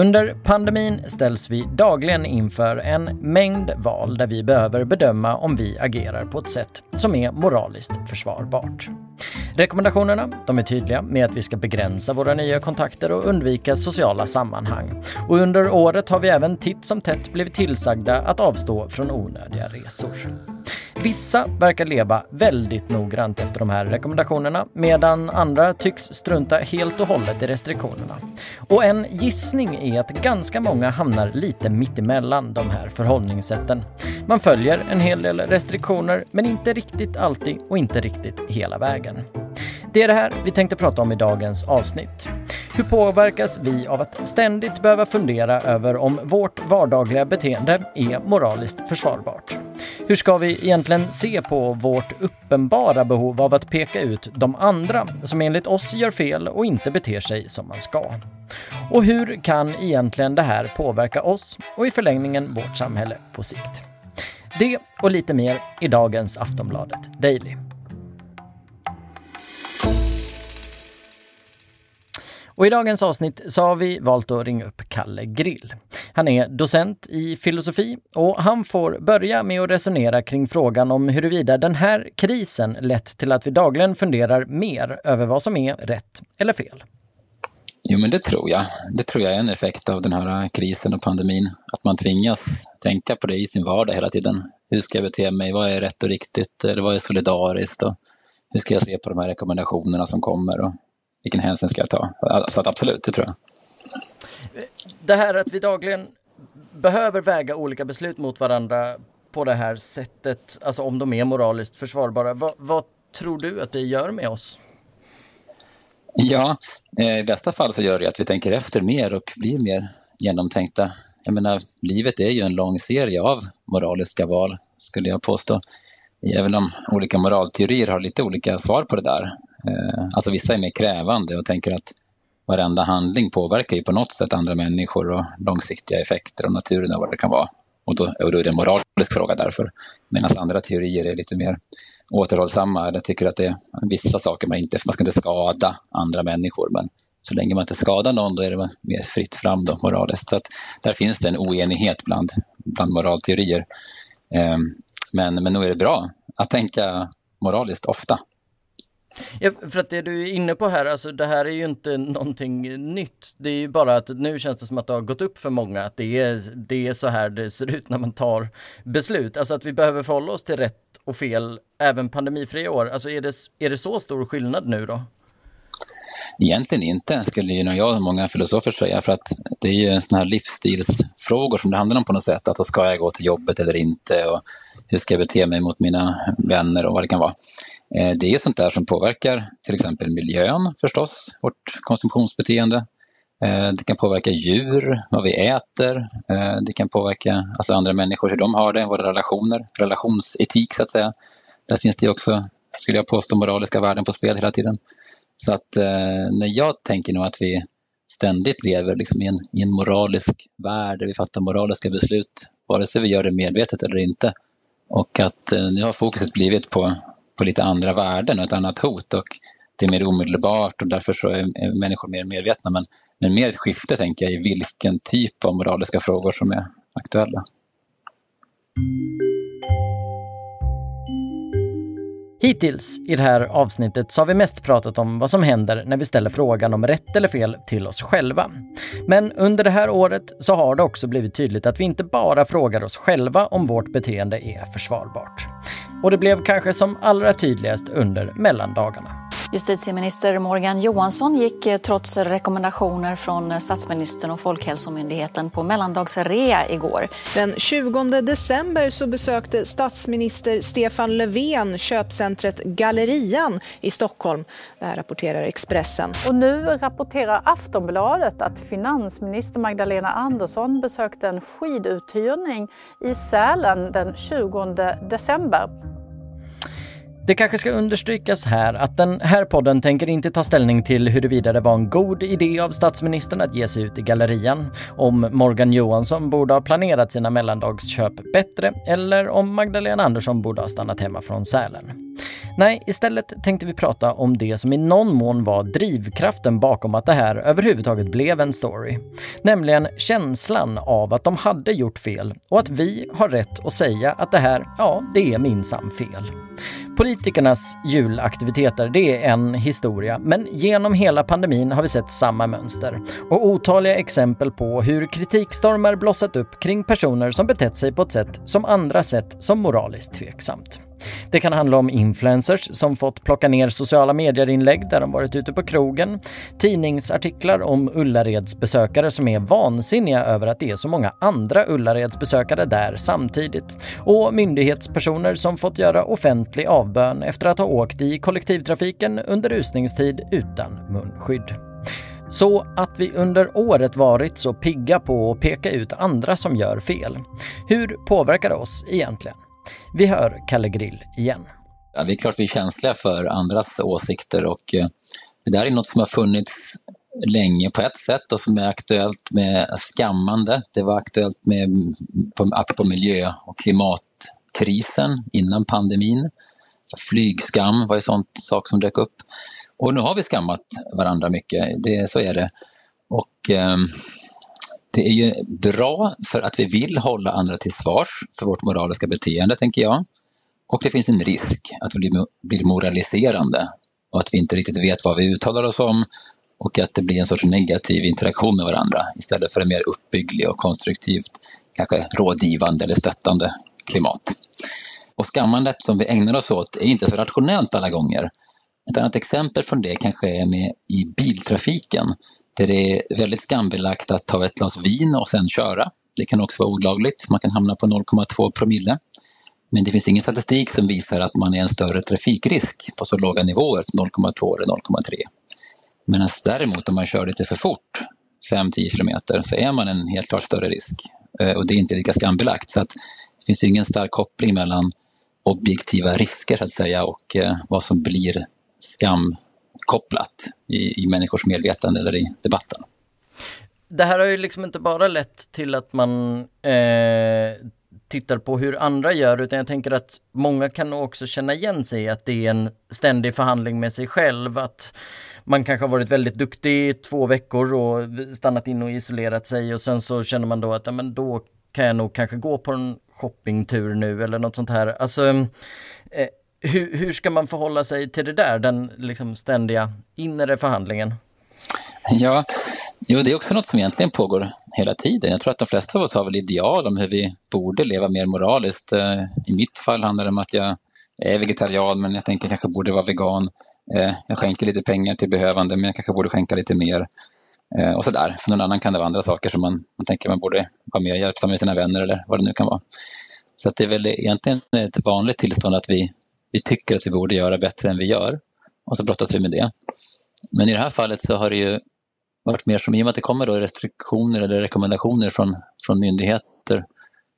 Under pandemin ställs vi dagligen inför en mängd val där vi behöver bedöma om vi agerar på ett sätt som är moraliskt försvarbart. Rekommendationerna de är tydliga med att vi ska begränsa våra nya kontakter och undvika sociala sammanhang. Och under året har vi även titt som tätt blivit tillsagda att avstå från onödiga resor. Vissa verkar leva väldigt noggrant efter de här rekommendationerna medan andra tycks strunta helt och hållet i restriktionerna. Och en gissning är att ganska många hamnar lite mittemellan de här förhållningssätten. Man följer en hel del restriktioner men inte riktigt alltid och inte riktigt hela vägen. Det är det här vi tänkte prata om i dagens avsnitt. Hur påverkas vi av att ständigt behöva fundera över om vårt vardagliga beteende är moraliskt försvarbart? Hur ska vi egentligen se på vårt uppenbara behov av att peka ut de andra som enligt oss gör fel och inte beter sig som man ska? Och hur kan egentligen det här påverka oss och i förlängningen vårt samhälle på sikt? Det och lite mer i dagens Aftonbladet Daily. Och i dagens avsnitt så har vi valt att ringa upp Kalle Grill. Han är docent i filosofi och han får börja med att resonera kring frågan om huruvida den här krisen lett till att vi dagligen funderar mer över vad som är rätt eller fel. Jo, men det tror jag. Det tror jag är en effekt av den här krisen och pandemin. Att man tvingas tänka på det i sin vardag hela tiden. Hur ska jag bete mig? Vad är rätt och riktigt? Eller vad är solidariskt? Och hur ska jag se på de här rekommendationerna som kommer? Och vilken hänsyn ska jag ta? Så att absolut, det tror jag. Det här att vi dagligen behöver väga olika beslut mot varandra på det här sättet, alltså om de är moraliskt försvarbara. vad, vad tror du att det gör med oss? Ja, eh, i bästa fall så gör det att vi tänker efter mer och blir mer genomtänkta. Jag menar, livet är ju en lång serie av moraliska val, skulle jag påstå. Även om olika moralteorier har lite olika svar på det där. Eh, alltså vissa är mer krävande och tänker att varenda handling påverkar ju på något sätt andra människor och långsiktiga effekter och naturen och vad det kan vara. Och då, och då är det en moralisk fråga därför. Medan andra teorier är lite mer återhållsamma eller tycker att det är vissa saker man inte, man ska inte skada andra människor men så länge man inte skadar någon då är det mer fritt fram då moraliskt. Så att där finns det en oenighet bland, bland moralteorier. Eh, men, men nog är det bra att tänka moraliskt ofta. Ja, för att det du är inne på här, alltså det här är ju inte någonting nytt. Det är ju bara att nu känns det som att det har gått upp för många att det är, det är så här det ser ut när man tar beslut. Alltså att vi behöver förhålla oss till rätt och fel även pandemifria år. Alltså är det, är det så stor skillnad nu då? Egentligen inte, skulle ju jag och många filosofer säga, för att det är ju sådana här livsstilsfrågor som det handlar om på något sätt. Att ska jag gå till jobbet eller inte och hur ska jag bete mig mot mina vänner och vad det kan vara. Eh, det är sånt där som påverkar till exempel miljön förstås, vårt konsumtionsbeteende. Eh, det kan påverka djur, vad vi äter. Eh, det kan påverka alltså andra människor, hur de har det, våra relationer, relationsetik så att säga. Där finns det också, skulle jag påstå, moraliska värden på spel hela tiden. Så att när jag tänker nog att vi ständigt lever liksom i, en, i en moralisk värld där vi fattar moraliska beslut, vare sig vi gör det medvetet eller inte. Och att nu har fokuset blivit på på lite andra värden och ett annat hot och det är mer omedelbart och därför så är människor mer medvetna. Men, men mer ett skifte tänker jag i vilken typ av moraliska frågor som är aktuella. Hittills i det här avsnittet så har vi mest pratat om vad som händer när vi ställer frågan om rätt eller fel till oss själva. Men under det här året så har det också blivit tydligt att vi inte bara frågar oss själva om vårt beteende är försvarbart. Och det blev kanske som allra tydligast under mellandagarna. Justitieminister Morgan Johansson gick eh, trots rekommendationer från eh, statsministern och Folkhälsomyndigheten på mellandagsrea igår. Den 20 december så besökte statsminister Stefan Löfven köpcentret Gallerian i Stockholm. Det här rapporterar Expressen. Och nu rapporterar Aftonbladet att finansminister Magdalena Andersson besökte en skiduthyrning i Sälen den 20 december. Det kanske ska understrykas här att den här podden tänker inte ta ställning till huruvida det var en god idé av statsministern att ge sig ut i gallerian, om Morgan Johansson borde ha planerat sina mellandagsköp bättre eller om Magdalena Andersson borde ha stannat hemma från Sälen. Nej, istället tänkte vi prata om det som i någon mån var drivkraften bakom att det här överhuvudtaget blev en story. Nämligen känslan av att de hade gjort fel och att vi har rätt att säga att det här, ja, det är minsann fel. Politikernas julaktiviteter, det är en historia, men genom hela pandemin har vi sett samma mönster och otaliga exempel på hur kritikstormar blossat upp kring personer som betett sig på ett sätt som andra sett som moraliskt tveksamt. Det kan handla om influencers som fått plocka ner sociala medier-inlägg där de varit ute på krogen, tidningsartiklar om Ullareds-besökare som är vansinniga över att det är så många andra Ullareds-besökare där samtidigt och myndighetspersoner som fått göra offentlig avbön efter att ha åkt i kollektivtrafiken under rusningstid utan munskydd. Så att vi under året varit så pigga på att peka ut andra som gör fel. Hur påverkar det oss egentligen? Vi hör Kalle Grill igen. Ja, det är klart vi är känsliga för andras åsikter och eh, det där är något som har funnits länge på ett sätt och som är aktuellt med skammande. Det var aktuellt med, på, miljö och klimatkrisen innan pandemin. Flygskam var en sån sak som dök upp. Och nu har vi skammat varandra mycket, det, så är det. Och eh, det är ju bra för att vi vill hålla andra till svars för vårt moraliska beteende, tänker jag. Och det finns en risk att vi blir moraliserande och att vi inte riktigt vet vad vi uttalar oss om och att det blir en sorts negativ interaktion med varandra istället för en mer uppbygglig och konstruktivt, kanske rådgivande eller stöttande klimat. Och skammandet som vi ägnar oss åt är inte så rationellt alla gånger. Ett annat exempel från det kanske är med i biltrafiken där det är väldigt skambelagt att ta ett glas vin och sen köra. Det kan också vara olagligt, man kan hamna på 0,2 promille. Men det finns ingen statistik som visar att man är en större trafikrisk på så låga nivåer som 0,2 eller 0,3. Medan däremot om man kör lite för fort, 5-10 kilometer, så är man en helt klart större risk. Eh, och det är inte lika skambelagt. Så att det finns ingen stark koppling mellan objektiva risker så att säga och eh, vad som blir skamkopplat i, i människors medvetande eller i debatten. Det här har ju liksom inte bara lett till att man eh, tittar på hur andra gör utan jag tänker att många kan nog också känna igen sig i att det är en ständig förhandling med sig själv. Att man kanske har varit väldigt duktig i två veckor och stannat in och isolerat sig och sen så känner man då att ja, men då kan jag nog kanske gå på en shoppingtur nu eller något sånt här. Alltså, eh, hur, hur ska man förhålla sig till det där, den liksom ständiga inre förhandlingen? Ja, jo, det är också något som egentligen pågår hela tiden. Jag tror att de flesta av oss har väl ideal om hur vi borde leva mer moraliskt. Eh, I mitt fall handlar det om att jag är vegetarian men jag tänker kanske borde vara vegan. Eh, jag skänker lite pengar till behövande men jag kanske borde skänka lite mer. Eh, och sådär. För någon annan kan det vara andra saker som man, man tänker man borde vara mer hjälpsam med sina vänner eller vad det nu kan vara. Så det är väl egentligen ett vanligt tillstånd att vi vi tycker att vi borde göra bättre än vi gör. Och så brottas vi med det. Men i det här fallet så har det ju varit mer som, i och med att det kommer då restriktioner eller rekommendationer från, från myndigheter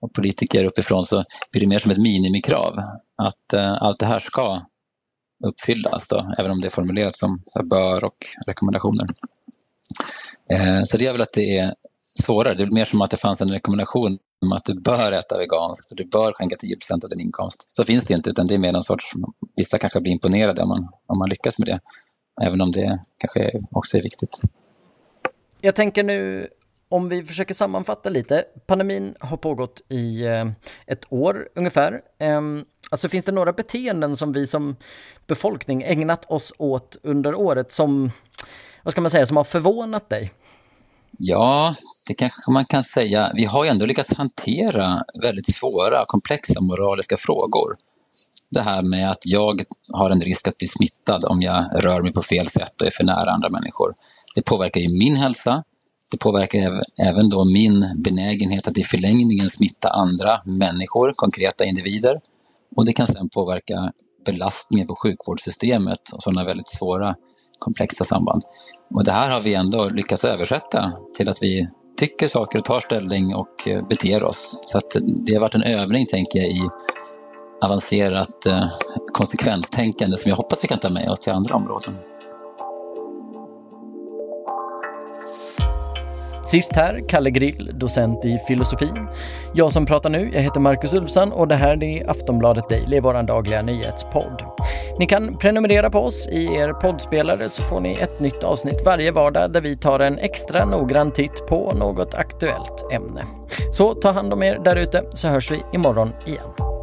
och politiker uppifrån så blir det mer som ett minimikrav att eh, allt det här ska uppfyllas, då, även om det är formulerat som så bör och rekommendationer. Eh, så det gör väl att det är svårare. Det är mer som att det fanns en rekommendation att du bör äta veganskt, du bör skänka 10% av din inkomst. Så finns det inte, utan det är mer någon sorts, vissa kanske blir imponerade om man, om man lyckas med det. Även om det kanske också är viktigt. Jag tänker nu om vi försöker sammanfatta lite. Pandemin har pågått i eh, ett år ungefär. Ehm, alltså finns det några beteenden som vi som befolkning ägnat oss åt under året som, vad ska man säga, som har förvånat dig? Ja, det kanske man kan säga. Vi har ju ändå lyckats hantera väldigt svåra, komplexa moraliska frågor. Det här med att jag har en risk att bli smittad om jag rör mig på fel sätt och är för nära andra människor. Det påverkar ju min hälsa. Det påverkar även då min benägenhet att i förlängningen smitta andra människor, konkreta individer. Och det kan sedan påverka belastningen på sjukvårdssystemet och sådana väldigt svåra komplexa samband. Och det här har vi ändå lyckats översätta till att vi tycker saker och tar ställning och eh, beter oss. Så att det har varit en övning, tänker jag, i avancerat eh, konsekvenstänkande som jag hoppas vi kan ta med oss till andra områden. Sist här, Kalle Grill, docent i filosofi. Jag som pratar nu, jag heter Marcus Ulfsson och det här är Aftonbladet Daily, vår dagliga nyhetspodd. Ni kan prenumerera på oss i er poddspelare så får ni ett nytt avsnitt varje vardag där vi tar en extra noggrann titt på något aktuellt ämne. Så ta hand om er där ute så hörs vi imorgon igen.